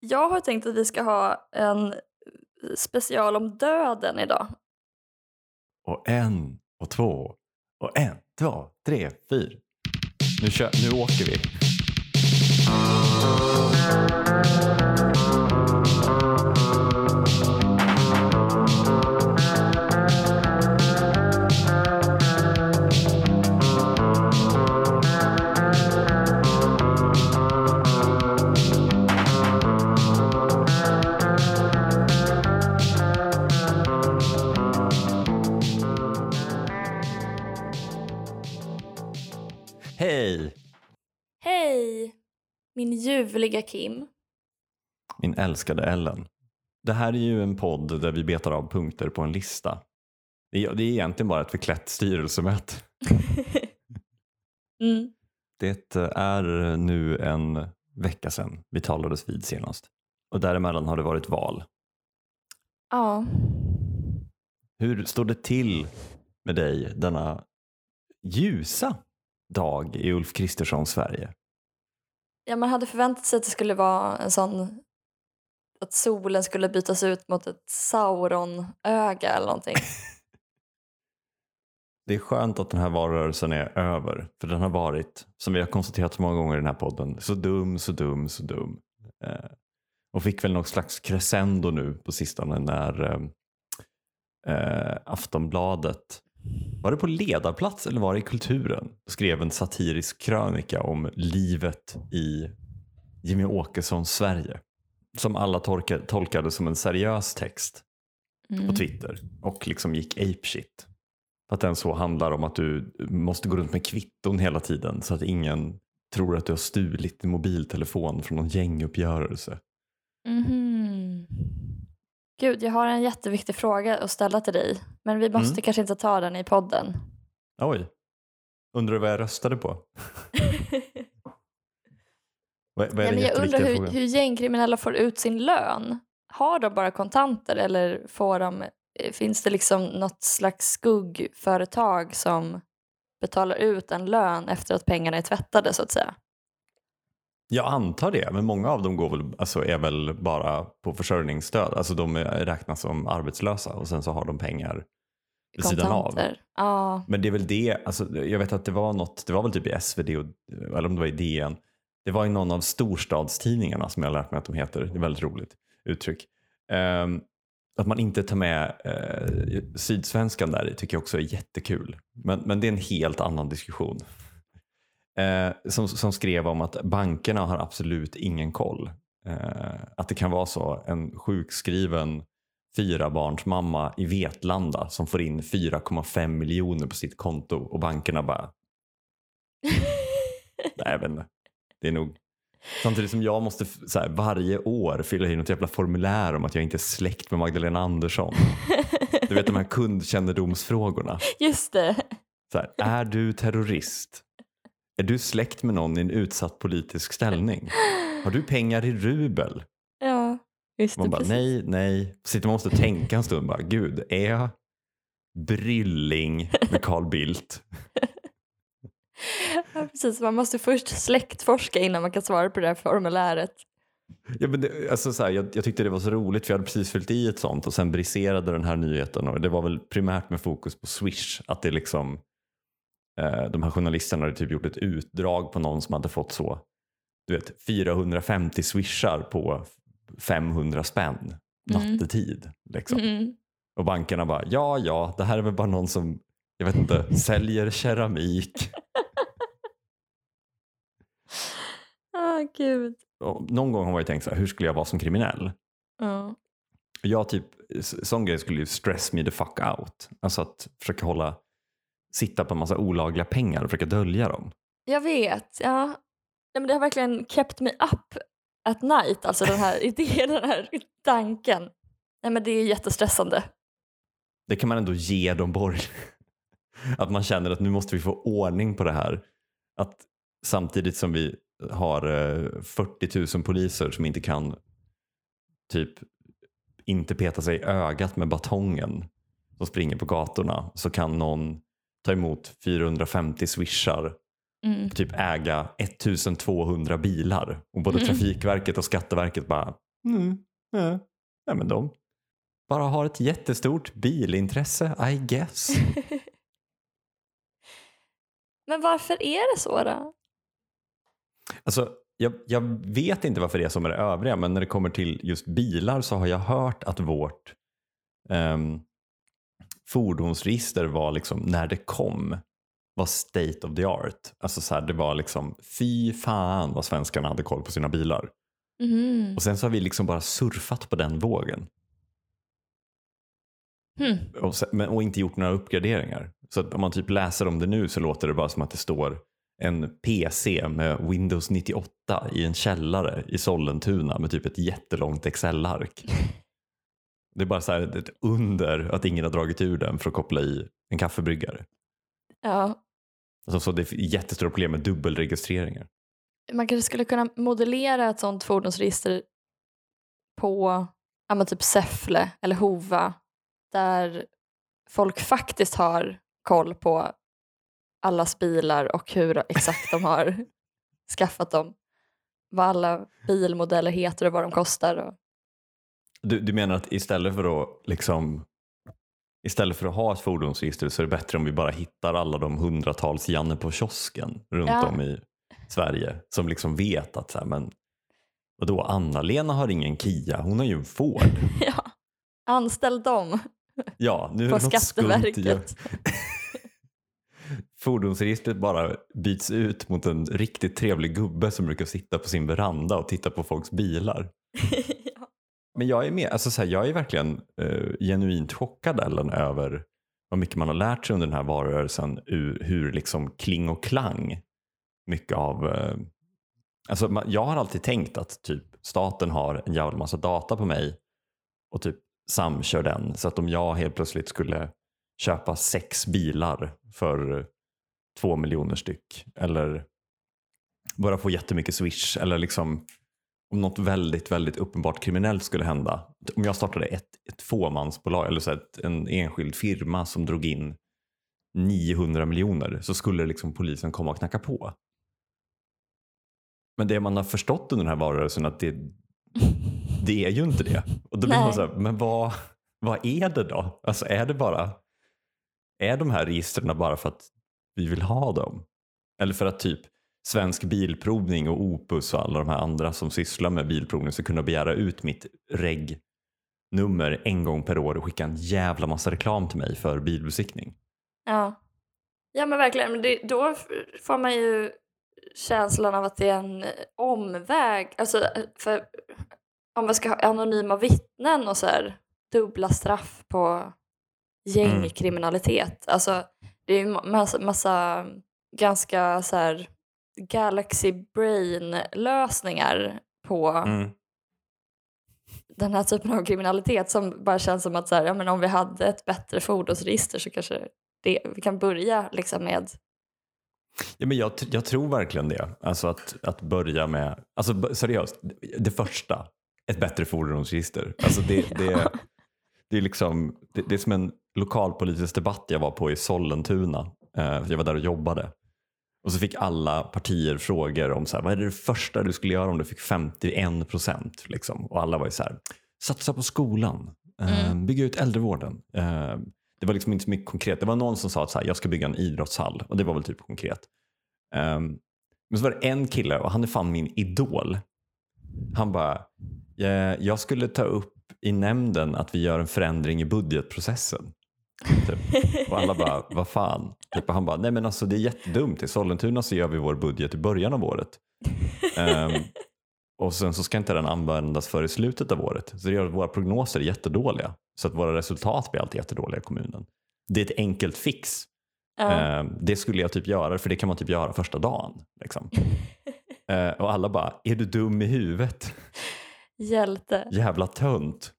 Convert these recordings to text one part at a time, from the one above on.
Jag har tänkt att vi ska ha en eh, special om döden idag. Och en och två och en, två, tre, fyra. Nu, kör, nu åker vi. Min ljuvliga Kim. Min älskade Ellen. Det här är ju en podd där vi betar av punkter på en lista. Det är, det är egentligen bara ett förklätt styrelsemöte. mm. Det är nu en vecka sedan vi talades vid senast. Och däremellan har det varit val. Ja. Hur står det till med dig denna ljusa dag i Ulf Kristerssons Sverige? Ja, man hade förväntat sig att det skulle vara en sån att solen skulle bytas ut mot ett Sauron-öga eller någonting. Det är skönt att den här valrörelsen är över. För den har varit, som vi har konstaterat så många gånger i den här podden, så dum, så dum, så dum. Eh, och fick väl någon slags crescendo nu på sistone när eh, eh, Aftonbladet, var det på ledarplats eller var det i Kulturen? Skrev en satirisk krönika om livet i Jimmy Åkessons Sverige. Som alla tolka, tolkade som en seriös text på Mm. Twitter och liksom gick apeshit. Att den så handlar om att du måste gå runt med kvitton hela tiden så att ingen tror att du har stulit din mobiltelefon från någon gänguppgörelse. Mhm. Gud, jag har en jätteviktig fråga att ställa till dig. Men vi måste Mm. kanske inte ta den i podden. Oj, undrar du vad jag röstade på? Vad, vad är Nej, jag undrar hur, hur gängkriminella får ut sin lön. Har de bara kontanter eller får de, eh, finns det liksom något slags skuggföretag som betalar ut en lön efter att pengarna är tvättade så att säga? Jag antar det, men många av dem går väl, alltså, är väl bara på försörjningsstöd. Alltså de räknas som arbetslösa och sen så har de pengar vid sidan av. Ja. Men det är väl det, alltså, jag vet att det var något, det var väl typ i SvD och, eller om det var i DN. Det var i någon av storstadstidningarna som jag lärt mig att de heter. Det är väldigt roligt uttryck. Ehm, att man inte tar med eh, Sydsvenskan där tycker jag också är jättekul. Men, men det är en helt annan diskussion. Eh, som, som skrev om att bankerna har absolut ingen koll. Eh, att det kan vara så en sjukskriven fyrabarnsmamma i Vetlanda som får in 4,5 miljoner på sitt konto och bankerna bara, nej jag vet inte. Det är nog Samtidigt som jag måste här, varje år fylla i något jävla formulär om att jag inte är släkt med Magdalena Andersson. Du vet de här kundkännedomsfrågorna. Just det. Så här, är du terrorist? Är du släkt med någon i en utsatt politisk ställning? Har du pengar i rubel? Ja, just Man det. bara precis. nej, nej. Sitter man måste tänka en stund bara, gud, är jag Brylling med Carl Bildt? Ja, precis. Man måste först släktforska innan man kan svara på det här formuläret. Ja, men det, alltså så här, jag, jag tyckte det var så roligt för jag hade precis fyllt i ett sånt och sen briserade den här nyheten och det var väl primärt med fokus på Swish. Att det liksom, de här journalisterna hade typ gjort ett utdrag på någon som hade fått så, du vet, 450 swishar på 500 spänn Mm. nattetid. Liksom. Mm. Och bankerna bara, ja ja, det här är väl bara någon som, jag vet inte, säljer keramik. Ah, gud. Och någon gång har man ju tänkt så här, hur skulle jag vara som kriminell? Ja. Jag typ, sån grej skulle ju stress me the fuck out. Alltså att försöka hålla, sitta på en massa olagliga pengar och försöka dölja dem. Jag vet. Ja. Nej, men det har verkligen kept me up at night, alltså den här idén, den här tanken. Nej, men det är jättestressande. Det kan man ändå ge de borgerliga. Att man känner att nu måste vi få ordning på det här. Att samtidigt som vi har eh, 40 000 poliser som inte kan typ inte peta sig i ögat med batongen som springer på gatorna så kan någon ta emot 450 swishar Mm. typ äga 1200 bilar och både Mm. Trafikverket och Skatteverket bara Mm. Ja. ja, men de bara har ett jättestort bilintresse, I guess. Men varför är det så då? Alltså, jag, jag vet inte varför det är så med det övriga, men när det kommer till just bilar så har jag hört att vårt um, fordonsregister var liksom, när det kom, var state of the art. Alltså så här, det var liksom, fy fan vad svenskarna hade koll på sina bilar. Mm. Och sen så har vi liksom bara surfat på den vågen. Hmm. Och, sen, men, och inte gjort några uppgraderingar. Så att om man typ läser om det nu så låter det bara som att det står en PC med Windows 98 i en källare i Sollentuna med typ ett jättelångt Excel-ark. Det är bara så här ett under att ingen har dragit ur den för att koppla i en kaffebryggare. Ja. Alltså, så det är jättestora problem med dubbelregistreringar. Man kanske skulle kunna modellera ett sånt fordonsregister på ja, typ Säffle eller Hova där folk faktiskt har koll på allas bilar och hur exakt de har skaffat dem. Vad alla bilmodeller heter och vad de kostar. Och... Du, du menar att istället för att liksom Istället för att ha ett fordonsregister så är det bättre om vi bara hittar alla de hundratals Janne på kiosken runt Ja. om i Sverige som liksom vet att så här, men vadå, Anna-Lena har ingen Kia, hon har ju en Ford. ja. Anställ dem Ja, nu är på det skumt. i- Skatteverket. Fordonsregistret bara byts ut mot en riktigt trevlig gubbe som brukar sitta på sin veranda och titta på folks bilar. Men jag är med, alltså så här, jag är verkligen eh, genuint chockad Ellen över vad mycket man har lärt sig under den här valrörelsen Hur, hur liksom kling och klang mycket av eh, alltså man, jag har alltid tänkt att typ staten har en jävla massa data på mig och typ samkör den. Så att om jag helt plötsligt skulle köpa sex bilar för två miljoner styck eller bara få jättemycket swish eller liksom om något väldigt, väldigt uppenbart kriminellt skulle hända. Om jag startade ett, ett fåmansbolag eller så ett, en enskild firma som drog in 900 miljoner så skulle liksom polisen komma och knacka på. Men det man har förstått under den här valrörelsen att det, det är ju inte det. Och då blir man så här, men vad, vad är det då? Alltså är det bara, är de här registren bara för att vi vill ha dem? Eller för att typ Svensk Bilprovning och Opus och alla de här andra som sysslar med bilprovning ska kunna begära ut mitt reg-nummer en gång per år och skicka en jävla massa reklam till mig för bilbesiktning. Ja. ja men verkligen, men det, då får man ju känslan av att det är en omväg. Alltså, för om man ska ha anonyma vittnen och så här, dubbla straff på gängkriminalitet. Alltså, det är ju ma- massa, massa ganska så här Galaxy Brain-lösningar på Mm. den här typen av kriminalitet som bara känns som att så här, ja, men om vi hade ett bättre fordonsregister så kanske det, vi kan börja liksom med Ja, men jag, jag tror verkligen det. Alltså att, att börja med, alltså seriöst, det första, ett bättre fordonsregister. Alltså det, det, det, är liksom, det, det är som en lokalpolitisk debatt jag var på i Sollentuna. Eh, jag var där och jobbade. Och så fick alla partier frågor om så här, vad är det första du skulle göra om du fick 51 procent? Liksom. Och alla var ju så här, satsa på skolan, eh, Mm. bygga ut äldrevården. Eh, det var liksom inte så mycket konkret. Det var någon som sa att så här, jag ska bygga en idrottshall och det var väl typ konkret. Ehm, men så var det en kille och han är fan min idol. Han bara, "Jag- jag skulle ta upp i nämnden att vi gör en förändring i budgetprocessen. Typ. Och alla bara, vad fan? Typ, och han bara, nej men alltså det är jättedumt. I Sollentuna så gör vi vår budget i början av året. Ehm, och sen så ska inte den användas för i slutet av året. Så det gör att våra prognoser är jättedåliga. Så att våra resultat blir alltid jättedåliga i kommunen. Det är ett enkelt fix. ja. Eh, det skulle jag typ göra, för det kan man typ göra första dagen. Liksom. Eh, och alla bara, är du dum i huvudet? hjälte. Jävla tönt.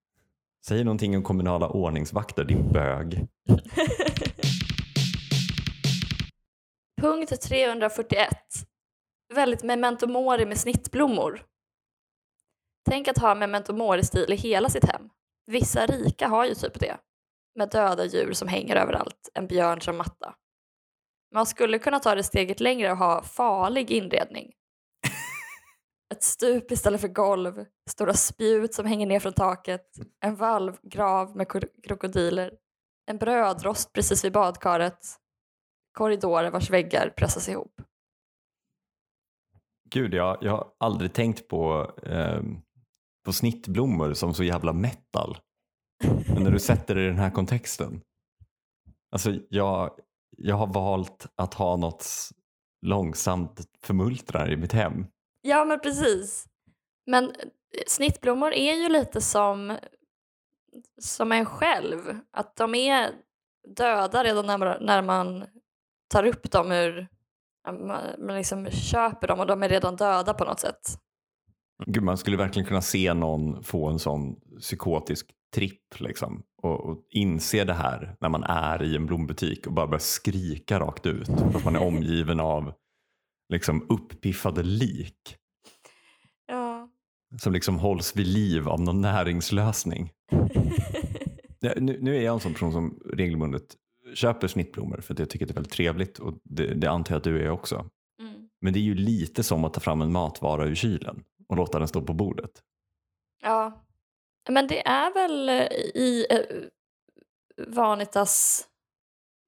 Säg någonting om kommunala ordningsvakter, din bög. Punkt 341. Väldigt memento mori med snittblommor. Tänk att ha memento mori-stil i hela sitt hem. Vissa rika har ju typ det. Med döda djur som hänger överallt, en björn som matta. Man skulle kunna ta det steget längre och ha farlig inredning ett stup istället för golv, stora spjut som hänger ner från taket, en valvgrav med krokodiler, en brödrost precis vid badkaret, korridorer vars väggar pressas ihop. Gud, jag, jag har aldrig tänkt på, eh, på snittblommor som så jävla metal. Men när du sätter det i den här kontexten. Alltså jag, jag har valt att ha något långsamt förmultrar i mitt hem. Ja, men precis. Men eh, snittblommor är ju lite som, som en själv. Att de är döda redan när man, när man tar upp dem ur... Man, man liksom köper dem och de är redan döda på något sätt. Gud, man skulle verkligen kunna se någon få en sån psykotisk tripp liksom, och, och inse det här när man är i en blombutik och bara börjar skrika rakt ut för att man är omgiven av liksom, uppiffade lik Ja. som liksom hålls vid liv av någon näringslösning. Nu, nu är jag en sån person som regelbundet köper snittblommor för att jag tycker det är väldigt trevligt och det, det antar jag att du är också. Mm. Men det är ju lite som att ta fram en matvara ur kylen och låta den stå på bordet. Ja. Men det är väl eh, i eh, Vanitas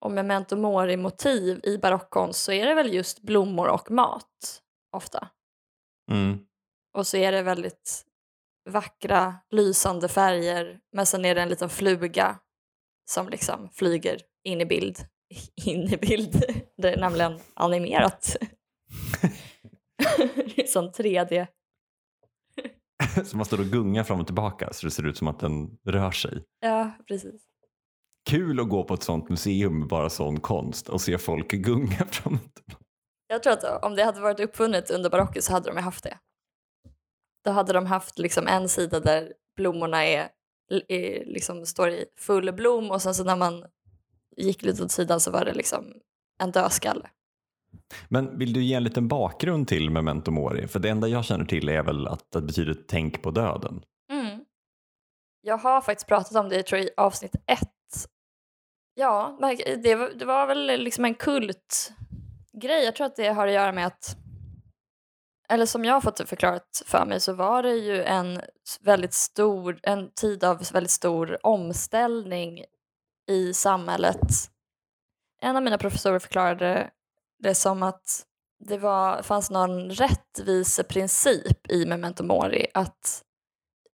och Memento Mori-motiv i barockkonst så är det väl just blommor och mat ofta. Mm. Och så är det väldigt vackra, lysande färger men sen är det en liten fluga som liksom flyger in i bild. In i bild. Det är nämligen animerat. som 3D. Så man står och gungar fram och tillbaka så det ser ut som att den rör sig. Ja, precis. Kul att gå på ett sånt museum med bara sån konst och se folk gunga fram och tillbaka. Jag tror att om det hade varit uppfunnet under barocken så hade de haft det. Då hade de haft liksom en sida där blommorna är, är, liksom står i full blom och sen så när man gick lite åt sidan så var det liksom en dödskalle. Men vill du ge en liten bakgrund till Memento Mori? För det enda jag känner till är väl att det betyder tänk på döden. Mm. Jag har faktiskt pratat om det jag tror jag, i avsnitt ett. Ja, det var, det var väl liksom en kultgrej. Jag tror att det har att göra med att eller som jag har fått det förklarat för mig så var det ju en väldigt stor, en tid av väldigt stor omställning i samhället. En av mina professorer förklarade det som att det var, fanns någon rättviseprincip i Memento Mori att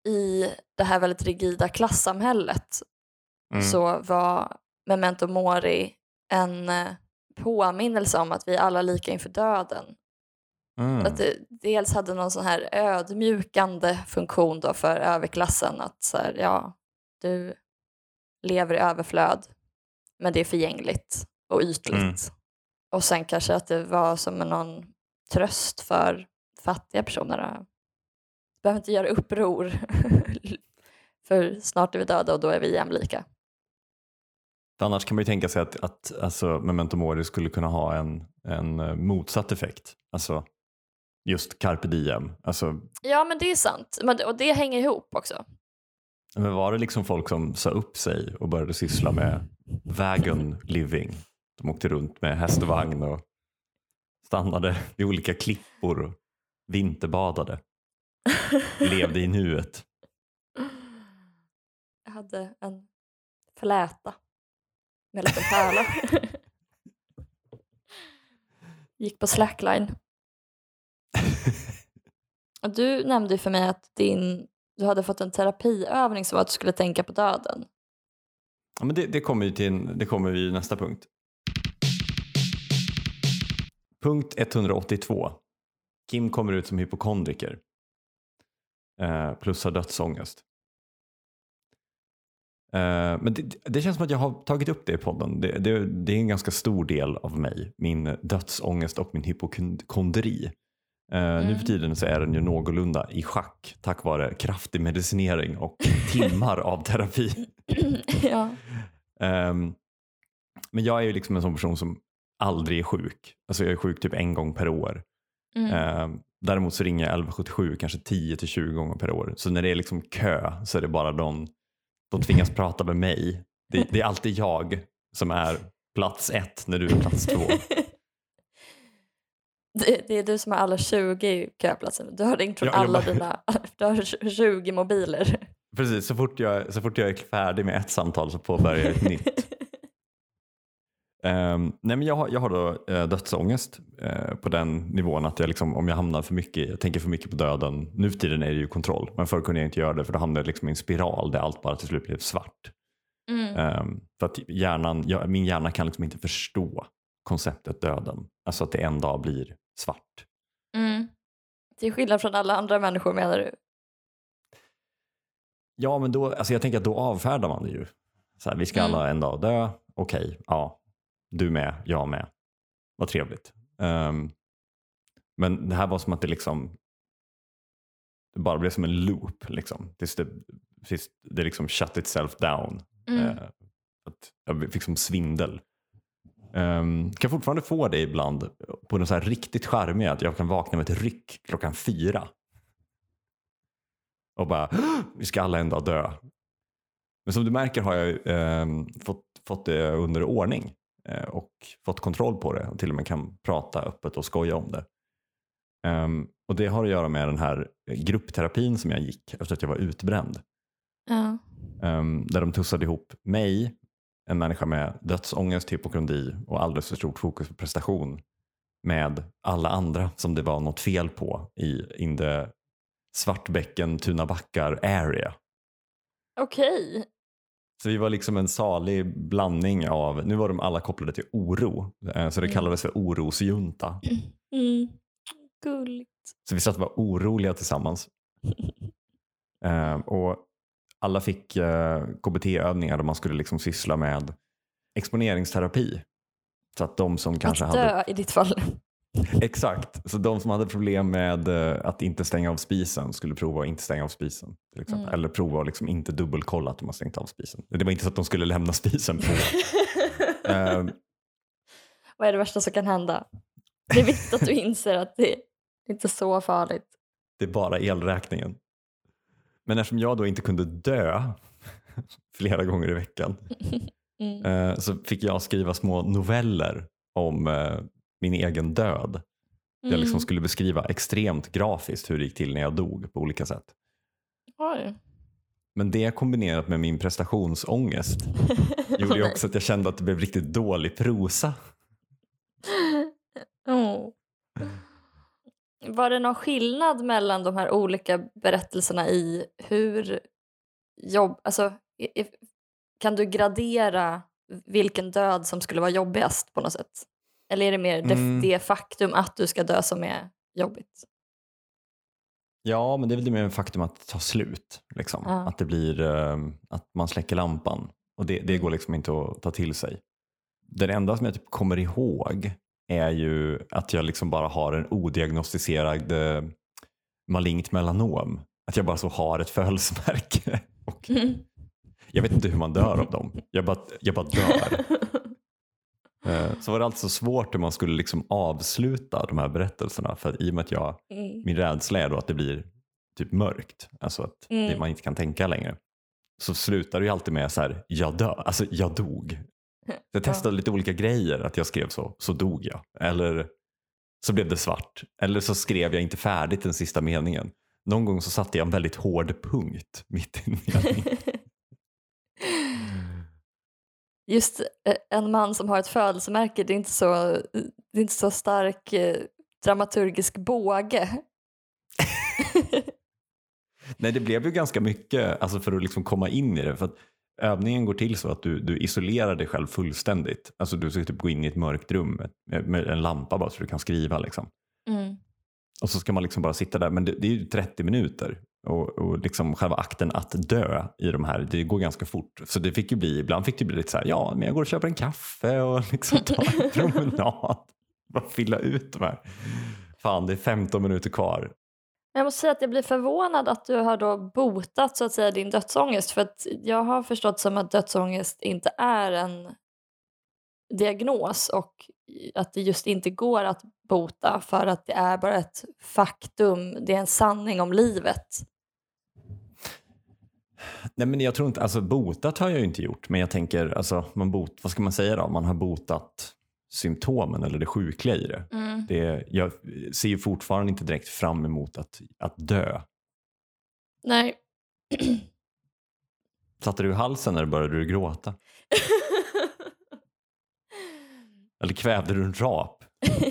i det här väldigt rigida klassamhället Mm. så var Memento Mori en eh, påminnelse om att vi alla är lika inför döden. Mm. Att det dels hade någon sån här ödmjukande funktion då för överklassen att så här, ja, du lever i överflöd men det är förgängligt och ytligt. Mm. Och sen kanske att det var som någon tröst för fattiga personer. Du behöver inte göra uppror för snart är vi döda och då är vi jämlika. För Annars kan man ju tänka sig att, att alltså, Memento Mori skulle kunna ha en, en eh, motsatt effekt. Alltså just carpe diem. Alltså, Ja men det är sant men, och det hänger ihop också. men var det liksom folk som sa upp sig och började syssla med wagon living? De åkte runt med häst och vagn och stannade vid olika klippor och vinterbadade. Levde i nuet. Jag hade en fläta med en liten pärla. Gick på slackline. Du nämnde ju för mig att din, du hade fått en terapiövning som var att du skulle tänka på döden. Ja, men det, det kommer ju till det kommer vi nästa punkt. Punkt 182. Kim kommer ut som hypokondriker. Eh, plus har dödsångest. Eh, men det, det känns som att jag har tagit upp det i podden. Det, det, det är en ganska stor del av mig. Min dödsångest och min hypokondri. Eh, Nu Mm. för tiden så är den ju någorlunda i schack tack vare kraftig medicinering och timmar av terapi. ja. Ehm, men jag är ju liksom en sån person som aldrig är sjuk. Alltså jag är sjuk typ en gång per år. Mm. Ehm, däremot så ringer jag 1177 kanske 10 till 20 gånger per år. Så när det är liksom kö så är det bara de, de tvingas prata med mig. Det, det är alltid jag som är plats ett när du är plats två. Det, det är du som har alla 20 köplatser. Du har ringt från Ja, jag alla bara- dina, du har 20 mobiler. Precis, så fort, jag, så fort jag är färdig med ett samtal så påbörjar jag ett nytt. Ehm, nej men jag, har, jag har då uh, dödsångest eh, på den nivån att jag liksom, om jag hamnar för mycket, jag tänker för mycket på döden. Nu för tiden är det ju kontroll, men förr kunde jag inte göra det för då hamnade jag liksom i en spiral där allt bara till slut blev svart. Mm. Ehm, för att hjärnan, jag, min hjärna kan liksom inte förstå konceptet döden. Alltså att det en dag blir svart. Mm. Till skillnad från alla andra människor menar du? Ja, men då, alltså jag tänker att då avfärdar man det ju. Så här, vi ska Mm. alla en dag dö. Okej, ja. Du med, jag med. Vad trevligt. Ehm, men det här var som att det liksom det bara blev som en loop. Liksom, tills det, tills det liksom shut itself down. Mm. Eh, att jag fick som svindel. Um, kan fortfarande få det ibland på något så här riktigt charmiga att jag kan vakna med ett ryck klockan fyra. Och bara, "Åh, vi ska alla dag dö. Men som du märker har jag ehm, fått, fått det under ordning och fått kontroll på det och till och med kan prata öppet och skoja om det. Ehm, och det har att göra med den här gruppterapin som jag gick efter att jag var utbränd. Ja. Ehm, där de tussade ihop mig, en människa med dödsångest, hypokondri och alldeles för stort fokus på prestation med alla andra som det var något fel på i in the Svartbäcken, Tunabackar area. Okej. Så vi var liksom en salig blandning av, nu var de alla kopplade till oro, eh, så det Mm. kallades för orosjunta. Mm. Gulligt. Så vi satt och var oroliga tillsammans. Eh, och alla fick eh, KBT-övningar där man skulle liksom syssla med exponeringsterapi. Så att de som kanske att hade dö i ditt fall. Exakt, så de som hade problem med eh, att inte stänga av spisen skulle prova att inte stänga av spisen. Till exempel. Mm. Eller prova att liksom inte dubbelkolla att de har stängt av spisen. Det var inte så att de skulle lämna spisen på. Eh, Vad är det värsta som kan hända? Det är viktigt att du inser att det är inte så farligt. det är bara elräkningen. Men eftersom jag då inte kunde dö flera gånger i veckan Mm. eh, så fick jag skriva små noveller om eh, min egen död. Jag liksom Mm. skulle beskriva extremt grafiskt hur det gick till när jag dog på olika sätt. Oj. Men det kombinerat med min prestationsångest gjorde ju också att jag kände att det blev riktigt dålig prosa. Oh. Var det någon skillnad mellan de här olika berättelserna i hur jobb... Alltså, kan du gradera vilken död som skulle vara jobbigast på något sätt? Eller är det mer det, Mm. det faktum att du ska dö som är jobbigt? Ja, men det är väl det en faktum att det tar slut. Liksom. Ja. Att det blir eh, att man släcker lampan. Och det, det går liksom inte att ta till sig. Det enda som jag typ kommer ihåg är ju att jag liksom bara har en odiagnostiserad eh, malignt melanom. Att jag bara så har ett födelsemärke. Och jag vet inte hur man dör av dem. Jag bara, jag bara dör. Eh, Så var det alltså svårt hur man skulle liksom avsluta de här berättelserna. För att i och med att jag, Mm. min rädsla är då att det blir typ mörkt. Alltså att Mm. man inte kan tänka längre. Så slutar det ju alltid med så här, jag dör, alltså jag dog. Jag testade lite olika grejer, att jag skrev så, så dog jag. Eller så blev det svart. Eller så skrev jag inte färdigt den sista meningen. Någon gång så satte jag en väldigt hård punkt mitt i en mening. Just eh, en man som har ett födelsemärke, det är inte så, det är inte så stark eh, dramaturgisk båge. Nej, det blev ju ganska mycket alltså för att liksom komma in i det. För att övningen går till så att du, du isolerar dig själv fullständigt. Alltså du ska typ gå in i ett mörkt rum med, med en lampa bara så du kan skriva. Liksom. Mm. Och så ska man liksom bara sitta där. Men det, det är ju 30 minuter. Och, och liksom själva akten att dö i de här, det går ganska fort. Så det fick ju bli, ibland fick det bli lite så här, ja men jag går och köper en kaffe och liksom tar en promenad. Bara fylla ut de här. Fan, det är 15 minuter kvar. Men Jag måste säga att jag blir förvånad att du har då botat så att säga din dödsångest. För att jag har förstått som att dödsångest inte är en diagnos och att det just inte går att bota för att det är bara ett faktum, det är en sanning om livet. Nej men jag tror inte, alltså botat har jag ju inte gjort. Men jag tänker, alltså man bot, vad ska man säga då? Man har botat symptomen eller det sjukliga i det. Mm. det jag ser ju fortfarande inte direkt fram emot att, att dö. Nej. Satte du i halsen eller började du gråta? Eller kvävde du en rap?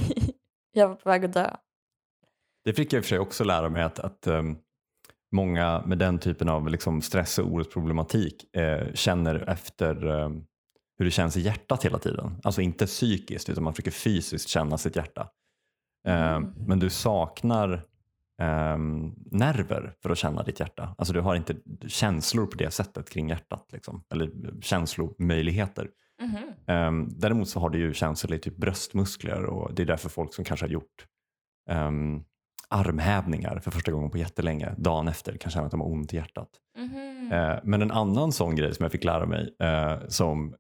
jag var på väg att dö. Det fick jag i och för sig också lära mig att, att um, många med den typen av liksom, stress och orosproblematik eh, känner efter um, hur det känns i hjärtat hela tiden. Alltså inte psykiskt utan man försöker fysiskt känna sitt hjärta. Um, Men du saknar um, nerver för att känna ditt hjärta. Alltså du har inte känslor på det sättet kring hjärtat. Liksom. Eller känslomöjligheter. Mhm. Um, däremot så har du ju känslor i typ bröstmuskler och det är därför folk som kanske har gjort um, armhävningar för första gången på jättelänge dagen efter kan känna att de har ont i hjärtat. Uh, men en annan sån grej som jag fick lära mig uh, som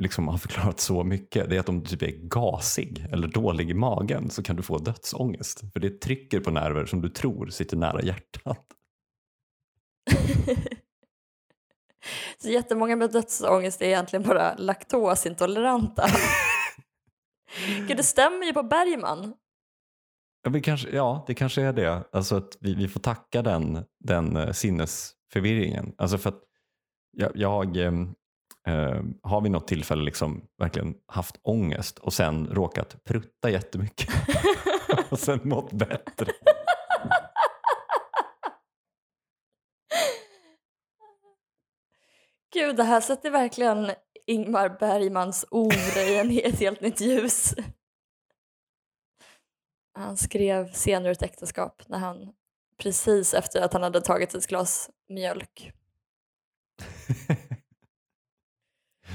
liksom har förklarat så mycket det är att om du typ är gasig eller dålig i magen så kan du få dödsångest. För det trycker på nerver som du tror sitter nära hjärtat. Så jättemånga med dödsångest är egentligen bara laktosintoleranta. Gud, det stämmer ju på Bergman. Ja, kanske, ja, det kanske är det. Alltså att vi, vi får tacka den, den eh, sinnesförvirringen. Alltså för att jag, jag eh, har vid något tillfälle liksom verkligen haft ångest och sen råkat prutta jättemycket och sen mått bättre. Gud, det här sätter verkligen Ingmar Bergmans ord i en helt nytt ljus. Han skrev senare ett äktenskap när han precis efter att han hade tagit ett glas mjölk.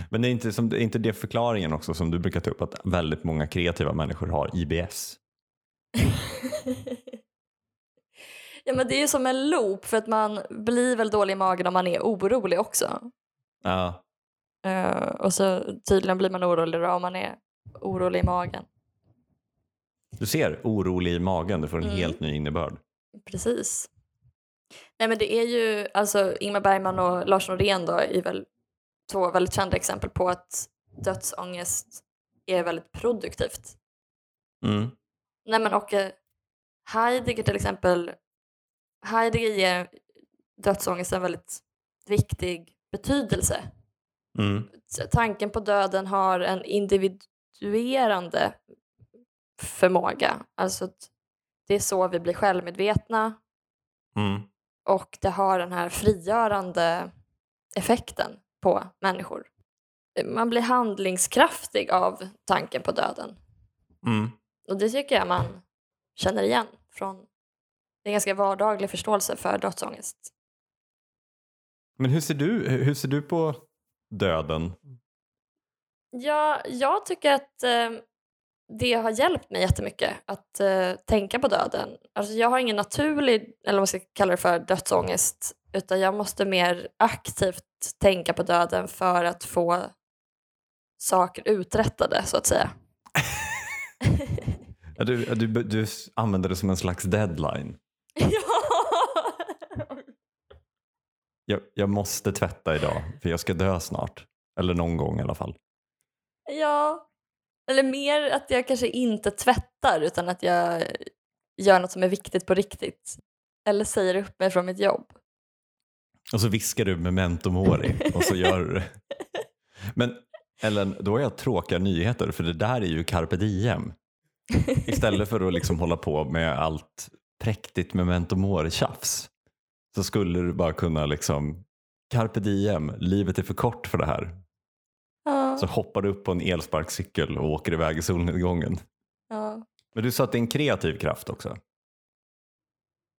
Men det är inte, som, det är inte det förklaringen också som du brukar ta upp att väldigt många kreativa människor har IBS? ja men det är ju som en loop för att man blir väl dålig i magen om man är orolig också. Ja, Eh, och så tydligen blir man orolig då om man är orolig i magen. Du ser, orolig i magen, det får en Mm. helt ny innebörd. Precis. Nej men det är ju, alltså Ingmar Bergman och Lars Norén då är väl två väldigt kända exempel på att dödsångest är väldigt produktivt. Mm. Nej men och eh, Heidegger till exempel, Heidegger ger dödsångest en väldigt viktig betydelse. Mm. Tanken på döden har en individuerande förmåga. Alltså det är så vi blir självmedvetna Mm. och det har den här frigörande effekten på människor. Man blir handlingskraftig av tanken på döden. Mm. Och det tycker jag man känner igen från en ganska vardaglig förståelse för dödsångest. Men hur ser, du, hur ser du på döden? Ja, jag tycker att eh, det har hjälpt mig jättemycket att eh, tänka på döden. Alltså, jag har ingen naturlig, eller vad man ska kalla det för, dödsångest utan jag måste mer aktivt tänka på döden för att få saker uträttade så att säga. Du, du, du använder det som en slags deadline. ja! Jag, jag måste tvätta idag för jag ska dö snart. Eller någon gång i alla fall. ja, eller mer att jag kanske inte tvättar utan att jag gör något som är viktigt på riktigt. Eller säger upp mig från mitt jobb. Och så viskar du memento mori och så gör du det. Men Ellen, då har jag tråkiga nyheter för det där är ju carpe diem. Istället för att liksom hålla på med allt präktigt memento mori-tjafs så skulle du bara kunna liksom carpe diem, livet är för kort för det här. Ja, Så hoppar du upp på en elsparkcykel och åker iväg i solnedgången. ja. Men du sa att det är en kreativ kraft också.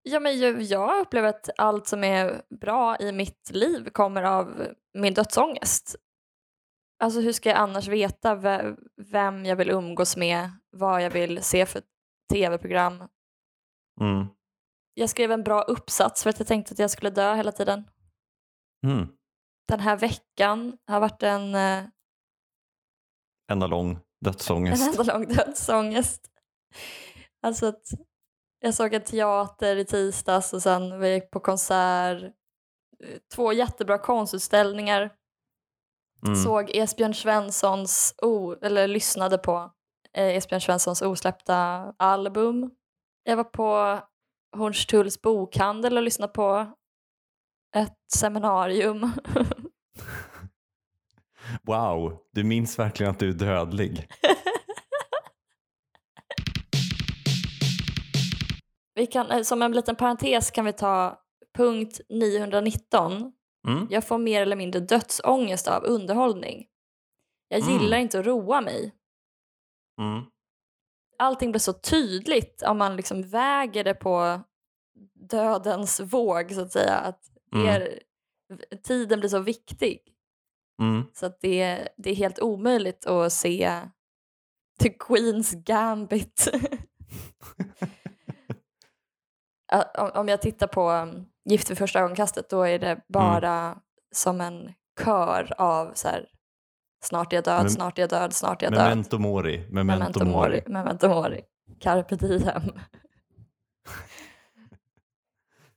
Ja, men jag upplever att allt som är bra i mitt liv kommer av min dödsångest. Alltså hur ska jag annars veta ve- vem jag vill umgås med, vad jag vill se för tv-program? Mm. Jag skrev en bra uppsats för att jag tänkte att jag skulle dö hela tiden. Mm. Den här veckan har varit en, eh, Enda lång en dödsångest. enda lång dödsångest. Alltså att jag såg en teater i tisdags och sen var jag på konsert. Två jättebra konstutställningar. Mm. Såg Esbjörn Svenssons, oh, eller lyssnade på eh, Esbjörn Svenssons osläppta album. Jag var på Hornstulls bokhandel och lyssnade på ett seminarium. Wow, du minns verkligen att du är dödlig. vi kan, eh, som en liten parentes kan vi ta punkt 919. Mm. Jag får mer eller mindre dödsångest av underhållning. Jag Mm. gillar inte att roa mig. Mm. Allting blir så tydligt om man liksom väger det på dödens våg så att säga. Att Mm. er, tiden blir så viktig. Mm. Så det, det är helt omöjligt att se The Queens Gambit. Om- jag tittar på um, Gift vid första ögonkastet då är det bara som en kör av så här, snart är jag död, Men- snart är jag död, snart är jag död. Memento mori, memento, Memento mori. mori, memento mori, carpe diem.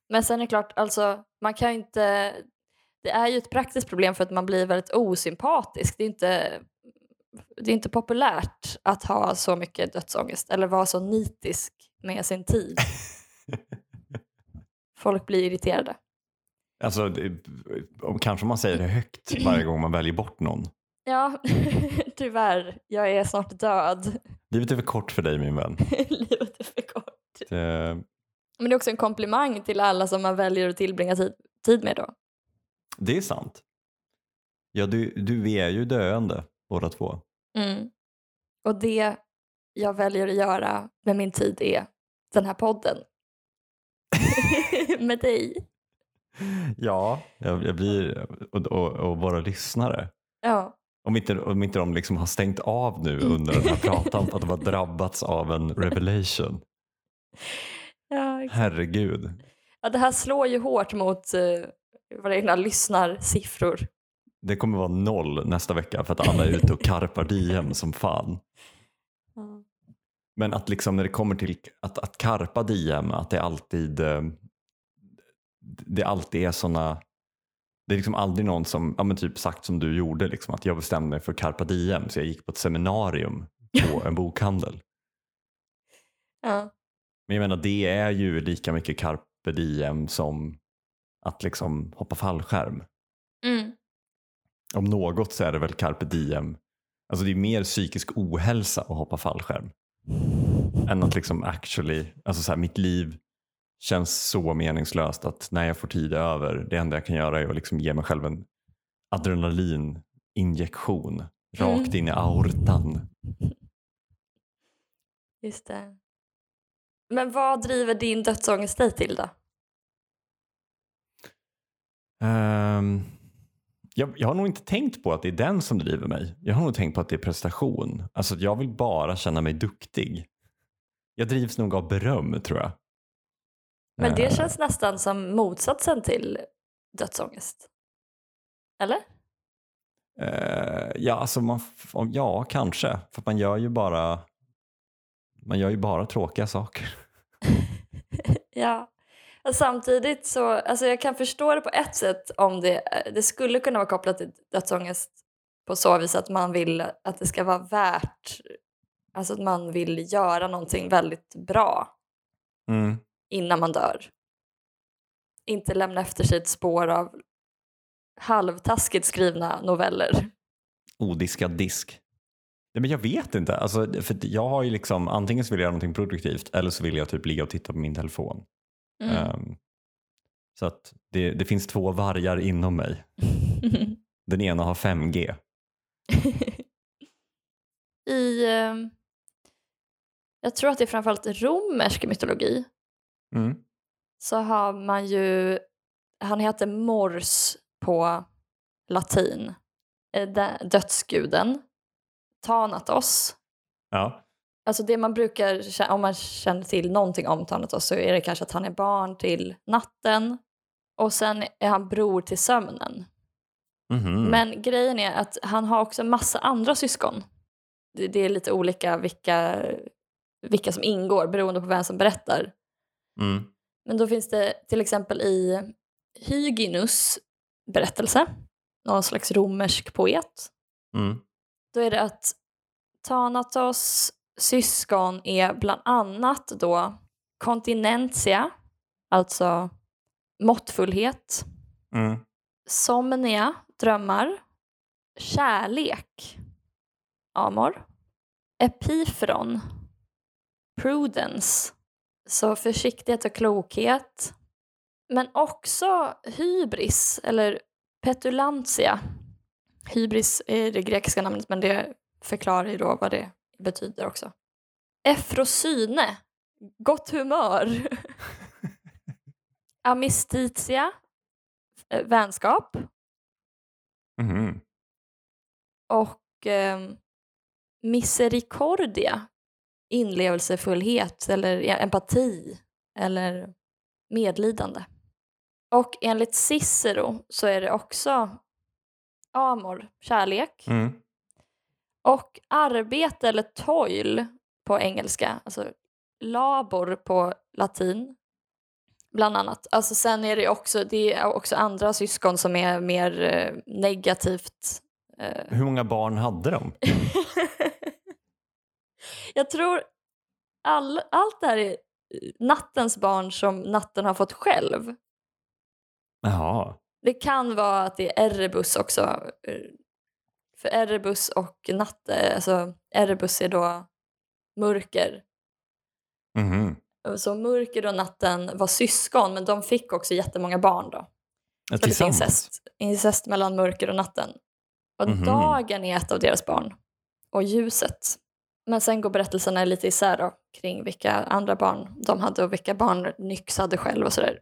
Men sen är det klart, alltså, man kan ju inte... Det är ju ett praktiskt problem för att man blir väldigt osympatisk. Det är inte, det är inte populärt att ha så mycket dödsångest eller vara så nitisk med sin tid. Folk blir irriterade. Alltså, det, kanske man säger det högt varje gång man väljer bort någon. Ja, tyvärr. Jag är snart död. Livet är för kort för dig min vän. Livet är för kort. Det, Men det är också en komplimang till alla som man väljer att tillbringa tid, tid med då. Det är sant. Ja, du, du vi är ju döende båda två. Mm. Och det jag väljer att göra med min tid är den här podden. med dig. Ja, jag, jag blir, och, och, och våra lyssnare. Ja. Om inte, om inte de liksom har stängt av nu under den här pratan för att de har drabbats av en revelation. Ja. Herregud. ja, det här slår ju hårt mot uh, våra egna lyssnarsiffror. Det kommer vara noll nästa vecka för att alla är ute och karpar diem som fan. Ja. Men att liksom när det kommer till att, att karpa diem, att det alltid eh, det alltid är såna det är liksom aldrig någon som, ja men typ sagt som du gjorde, liksom, att jag bestämde mig för karpa diem så jag gick på ett seminarium på en bokhandel. Ja. Men jag menar det är ju lika mycket carpe diem som att liksom hoppa fallskärm. Mm. Om något så är det väl carpe diem, alltså det är mer psykisk ohälsa att hoppa fallskärm. Än att liksom actually, alltså så här, mitt liv känns så meningslöst att när jag får tid över, det enda jag kan göra är att liksom ge mig själv en adrenalininjektion rakt Mm. in i aortan. Just det. Men vad driver din dödsångest dig till då? Ehm, jag, jag har nog inte tänkt på att det är den som driver mig. Jag har nog tänkt på att det är prestation. Alltså jag vill bara känna mig duktig. Jag drivs nog av beröm tror jag. Men det Eh, känns nästan som motsatsen till dödsångest. Eller? Eh, ja, alltså man, ja, kanske. För man gör ju bara man gör ju bara tråkiga saker. ja. Samtidigt så, alltså jag kan förstå det på ett sätt om det, det skulle kunna vara kopplat till dödsångest på så vis att man vill att det ska vara värt, alltså att man vill göra någonting väldigt bra Mm. innan man dör. Inte lämna efter sig ett spår av halvtaskigt skrivna noveller. Odiskad disk. Nej, men jag vet inte. Alltså, för jag har ju liksom, antingen så vill jag göra någonting produktivt eller så vill jag typ ligga och titta på min telefon. Mm. Ehm, så att det, det finns två vargar inom mig. Den ena har 5G. I, eh, jag tror att det är framförallt romersk mytologi, Mm. så har man ju, han heter Mors på latin, eh, dö- dödsguden, Thanatos. Ja. Alltså det man brukar, om man känner till någonting om Thanatos så är det kanske att han är barn till natten och sen är han bror till sömnen. Mhm. Men grejen är att han har också en massa andra syskon. Det, det är lite olika vilka, vilka som ingår beroende på vem som berättar. Mm. Men då finns det till exempel i Hyginus berättelse, någon slags romersk poet. Mm. Då är det att Thanatos syskon är bland annat då kontinentia, alltså måttfullhet, Mm. somnia, drömmar, kärlek, amor, epifron, prudence, så försiktighet och klokhet, men också hybris eller petulantia. Hybris är det grekiska namnet men det förklarar ju då vad det betyder också. Efrosyne, gott humör. Amistitia, eh, vänskap. Mhm. Och eh, misericordia, inlevelsefullhet eller empati eller medlidande. Och enligt Cicero så är det också amor, kärlek, Mm. Och arbete eller toil på engelska, alltså labor på latin bland annat. Alltså sen är det också, det är också andra syskon som är mer eh, negativt eh, Hur många barn hade de? Jag tror all, allt det här är nattens barn som natten har fått själv. Jaha. Det kan vara att det är Erebus också. Eh, För Erebus och natte, alltså Erebus är då mörker. Mhm. Så mörker och natten var syskon men de fick också jättemånga barn då. Ja, Så lite tillsammans? incest, incest mellan mörker och natten. Och Mhm. dagen är ett av deras barn. Och ljuset. Men sen går berättelserna lite isär då, kring vilka andra barn de hade och vilka barn Nyx hade själv och sådär.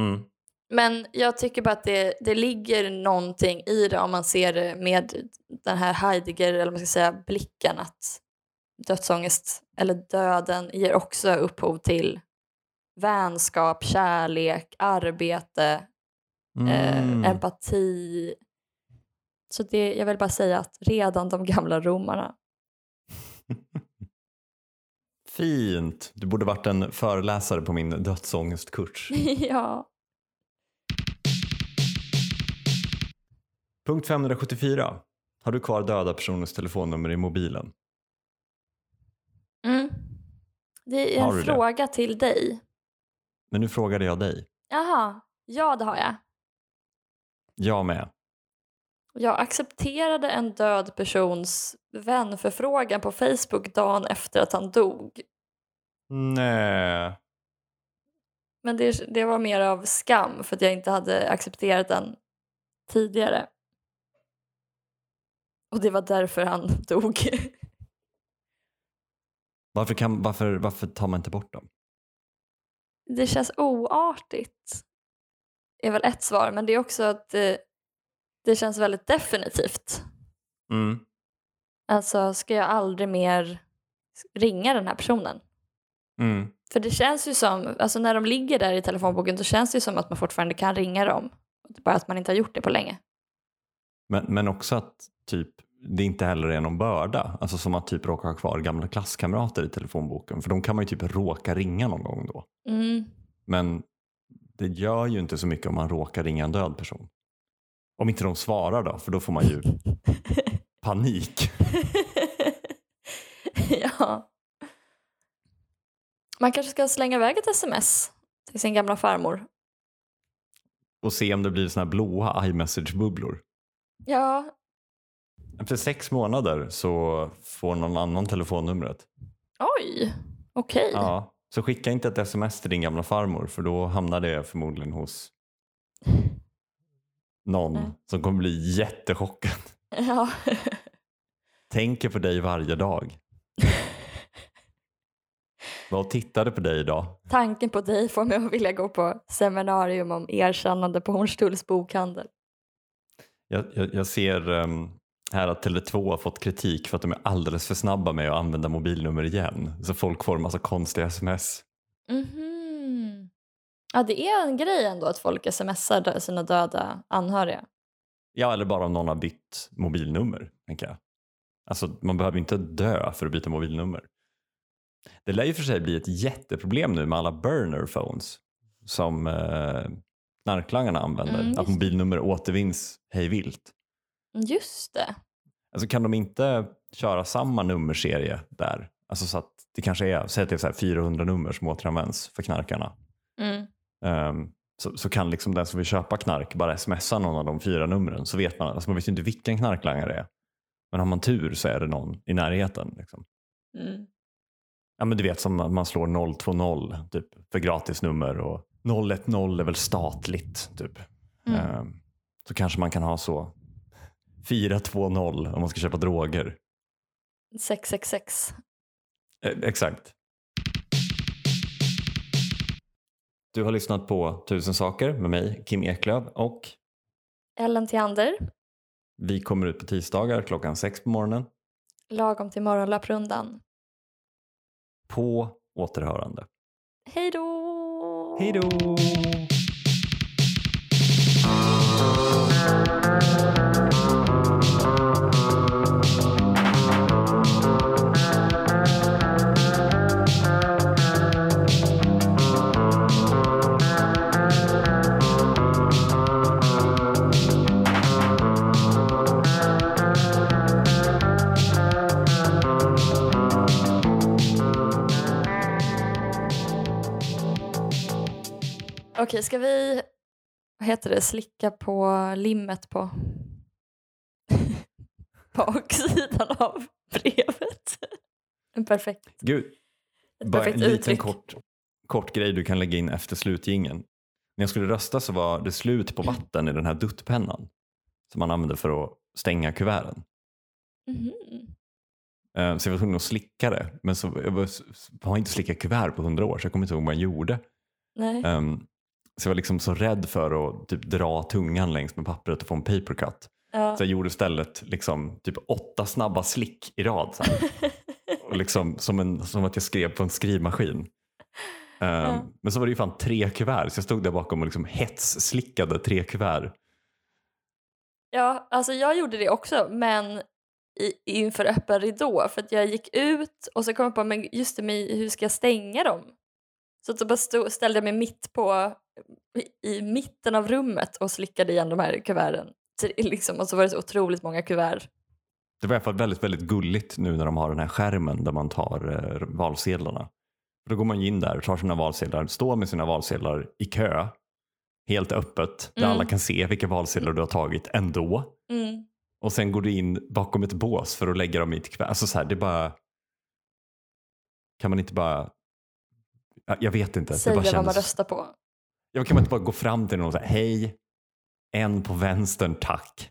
Mm. Men jag tycker bara att det, det ligger någonting i det om man ser det med den här Heidegger, eller man ska säga, blicken att dödsångest, eller döden, ger också upphov till vänskap, kärlek, arbete, Mm. eh, empati. Så det, jag vill bara säga att redan de gamla romarna Fint. Du borde varit en föreläsare på min dödsångestkurs. ja. Punkt 574. Har du kvar döda personers telefonnummer i mobilen? Mm. Det är en du det? fråga till dig. Men nu frågade jag dig. Jaha, ja det har jag. Jag med. Jag accepterade en död persons vänförfrågan på Facebook dagen efter att han dog. Nej. Men det, det var mer av skam för att jag inte hade accepterat den tidigare. Och det var därför han dog. Varför, kan, varför, varför tar man inte bort dem? Det känns oartigt. är väl ett svar, men det är också att det, det känns väldigt definitivt. Mm. Alltså, ska jag aldrig mer ringa den här personen? Mm. För det känns ju som, alltså när de ligger där i telefonboken, då känns det ju som att man fortfarande kan ringa dem. Bara att man inte har gjort det på länge. Men, men också att typ det inte heller är någon börda. Alltså som att typ råka ha kvar gamla klasskamrater i telefonboken. För de kan man ju typ råka ringa någon gång då. Mm. Men det gör ju inte så mycket om man råkar ringa en död person. Om inte de svarar då, för då får man ju panik. ja. Man kanske ska slänga iväg ett sms till sin gamla farmor. Och se om det blir såna här blåa iMessage-bubblor. Ja, Efter sex månader så får någon annan telefonnumret. oj, okej. Ja, så skicka inte ett sms till din gamla farmor för då hamnar det förmodligen hos någon Nej. som kommer bli jättechockad. Ja. Tänker på dig varje dag. Och tittade på dig idag. Tanken på dig får mig att vilja gå på seminarium om erkännande på Hornstulls bokhandel. Jag, jag, jag ser ehm, här att Tele2 har fått kritik för att de är alldeles för snabba med att använda mobilnummer igen. Så folk får en massa konstiga sms. Mhm. Ja, det är en grej ändå att folk smsar sina döda anhöriga. Ja, eller bara om någon har bytt mobilnummer. Tänker jag. Alltså, man behöver inte dö för att byta mobilnummer. Det lär ju för sig bli ett jätteproblem nu med alla burner phones som eh, knarklangarna använder. Mm, att mobilnummer återvinns hej vilt. Just det. Alltså kan de inte köra samma nummerserie där? Alltså så att det kanske är, säg att det är så här 400 nummer som återanvänds för knarkarna. Mm. Ehm, så, så kan liksom den som vill köpa knark bara smsa någon av de fyra numren så vet man, alltså man vet ju inte vilken knarklangare det är. Men har man tur så är det någon i närheten. Liksom. Mm. Ja men du vet som att man slår 020 typ, för gratisnummer och 010 är väl statligt. Typ. Mm. Ehm, så kanske man kan ha så 420 om man ska köpa droger. 666. Eh, exakt. Du har lyssnat på Tusen saker med mig, Kim Eklöf och Ellen Theander, vi kommer ut på tisdagar klockan sex på morgonen. lagom till morgonlöprundan. På återhörande. Hej då! Hej då! Okej, ska vi vad heter det, slicka på limmet på baksidan av brevet? En perfekt, Gud, ett bara en perfekt liten uttryck. kort, kort grej du kan lägga in efter slutgingen. När jag skulle rösta så var det slut på vatten i den här duttpennan som man använder för att stänga kuverten. Eh, Så jag var tvungen att slicka det. Men så, jag har inte slickat kuvert på hundra år så jag kommer inte ihåg vad jag gjorde. Nej. Så jag var liksom så rädd för att typ dra tungan längs med pappret och få en papercut. Ja. Så jag gjorde istället liksom typ åtta snabba slick i rad. Så. Och liksom, som, en, som att jag skrev på en skrivmaskin. Ehm, Ja. Men så var det ju fan tre kuvert så jag stod där bakom och liksom hetsslickade tre kuvert. Ja, alltså jag gjorde det också men i, inför öppen ridå för att jag gick ut och så kom jag på men just det, men hur ska jag stänga dem? Så att så bara stod, ställde jag mig mitt på i, i mitten av rummet och slickade igen de här kuverten. Så Liksom, och så var det så otroligt många kuvert. Det var i alla fall väldigt, väldigt gulligt nu när de har den här skärmen där man tar eh, valsedlarna. För då går man in där, tar sina valsedlar, står med sina valsedlar i kö, helt öppet, där Mm. alla kan se vilka valsedlar du har tagit ändå. Mm. Och sen går du in bakom ett bås för att lägga dem i ett kuvert. Alltså så här, det är bara... Kan man inte bara... Ja, Jag vet inte. det Säga bara vad man röstar på. Ja, kan man inte bara gå fram till någon och säga hej, en på vänstern tack.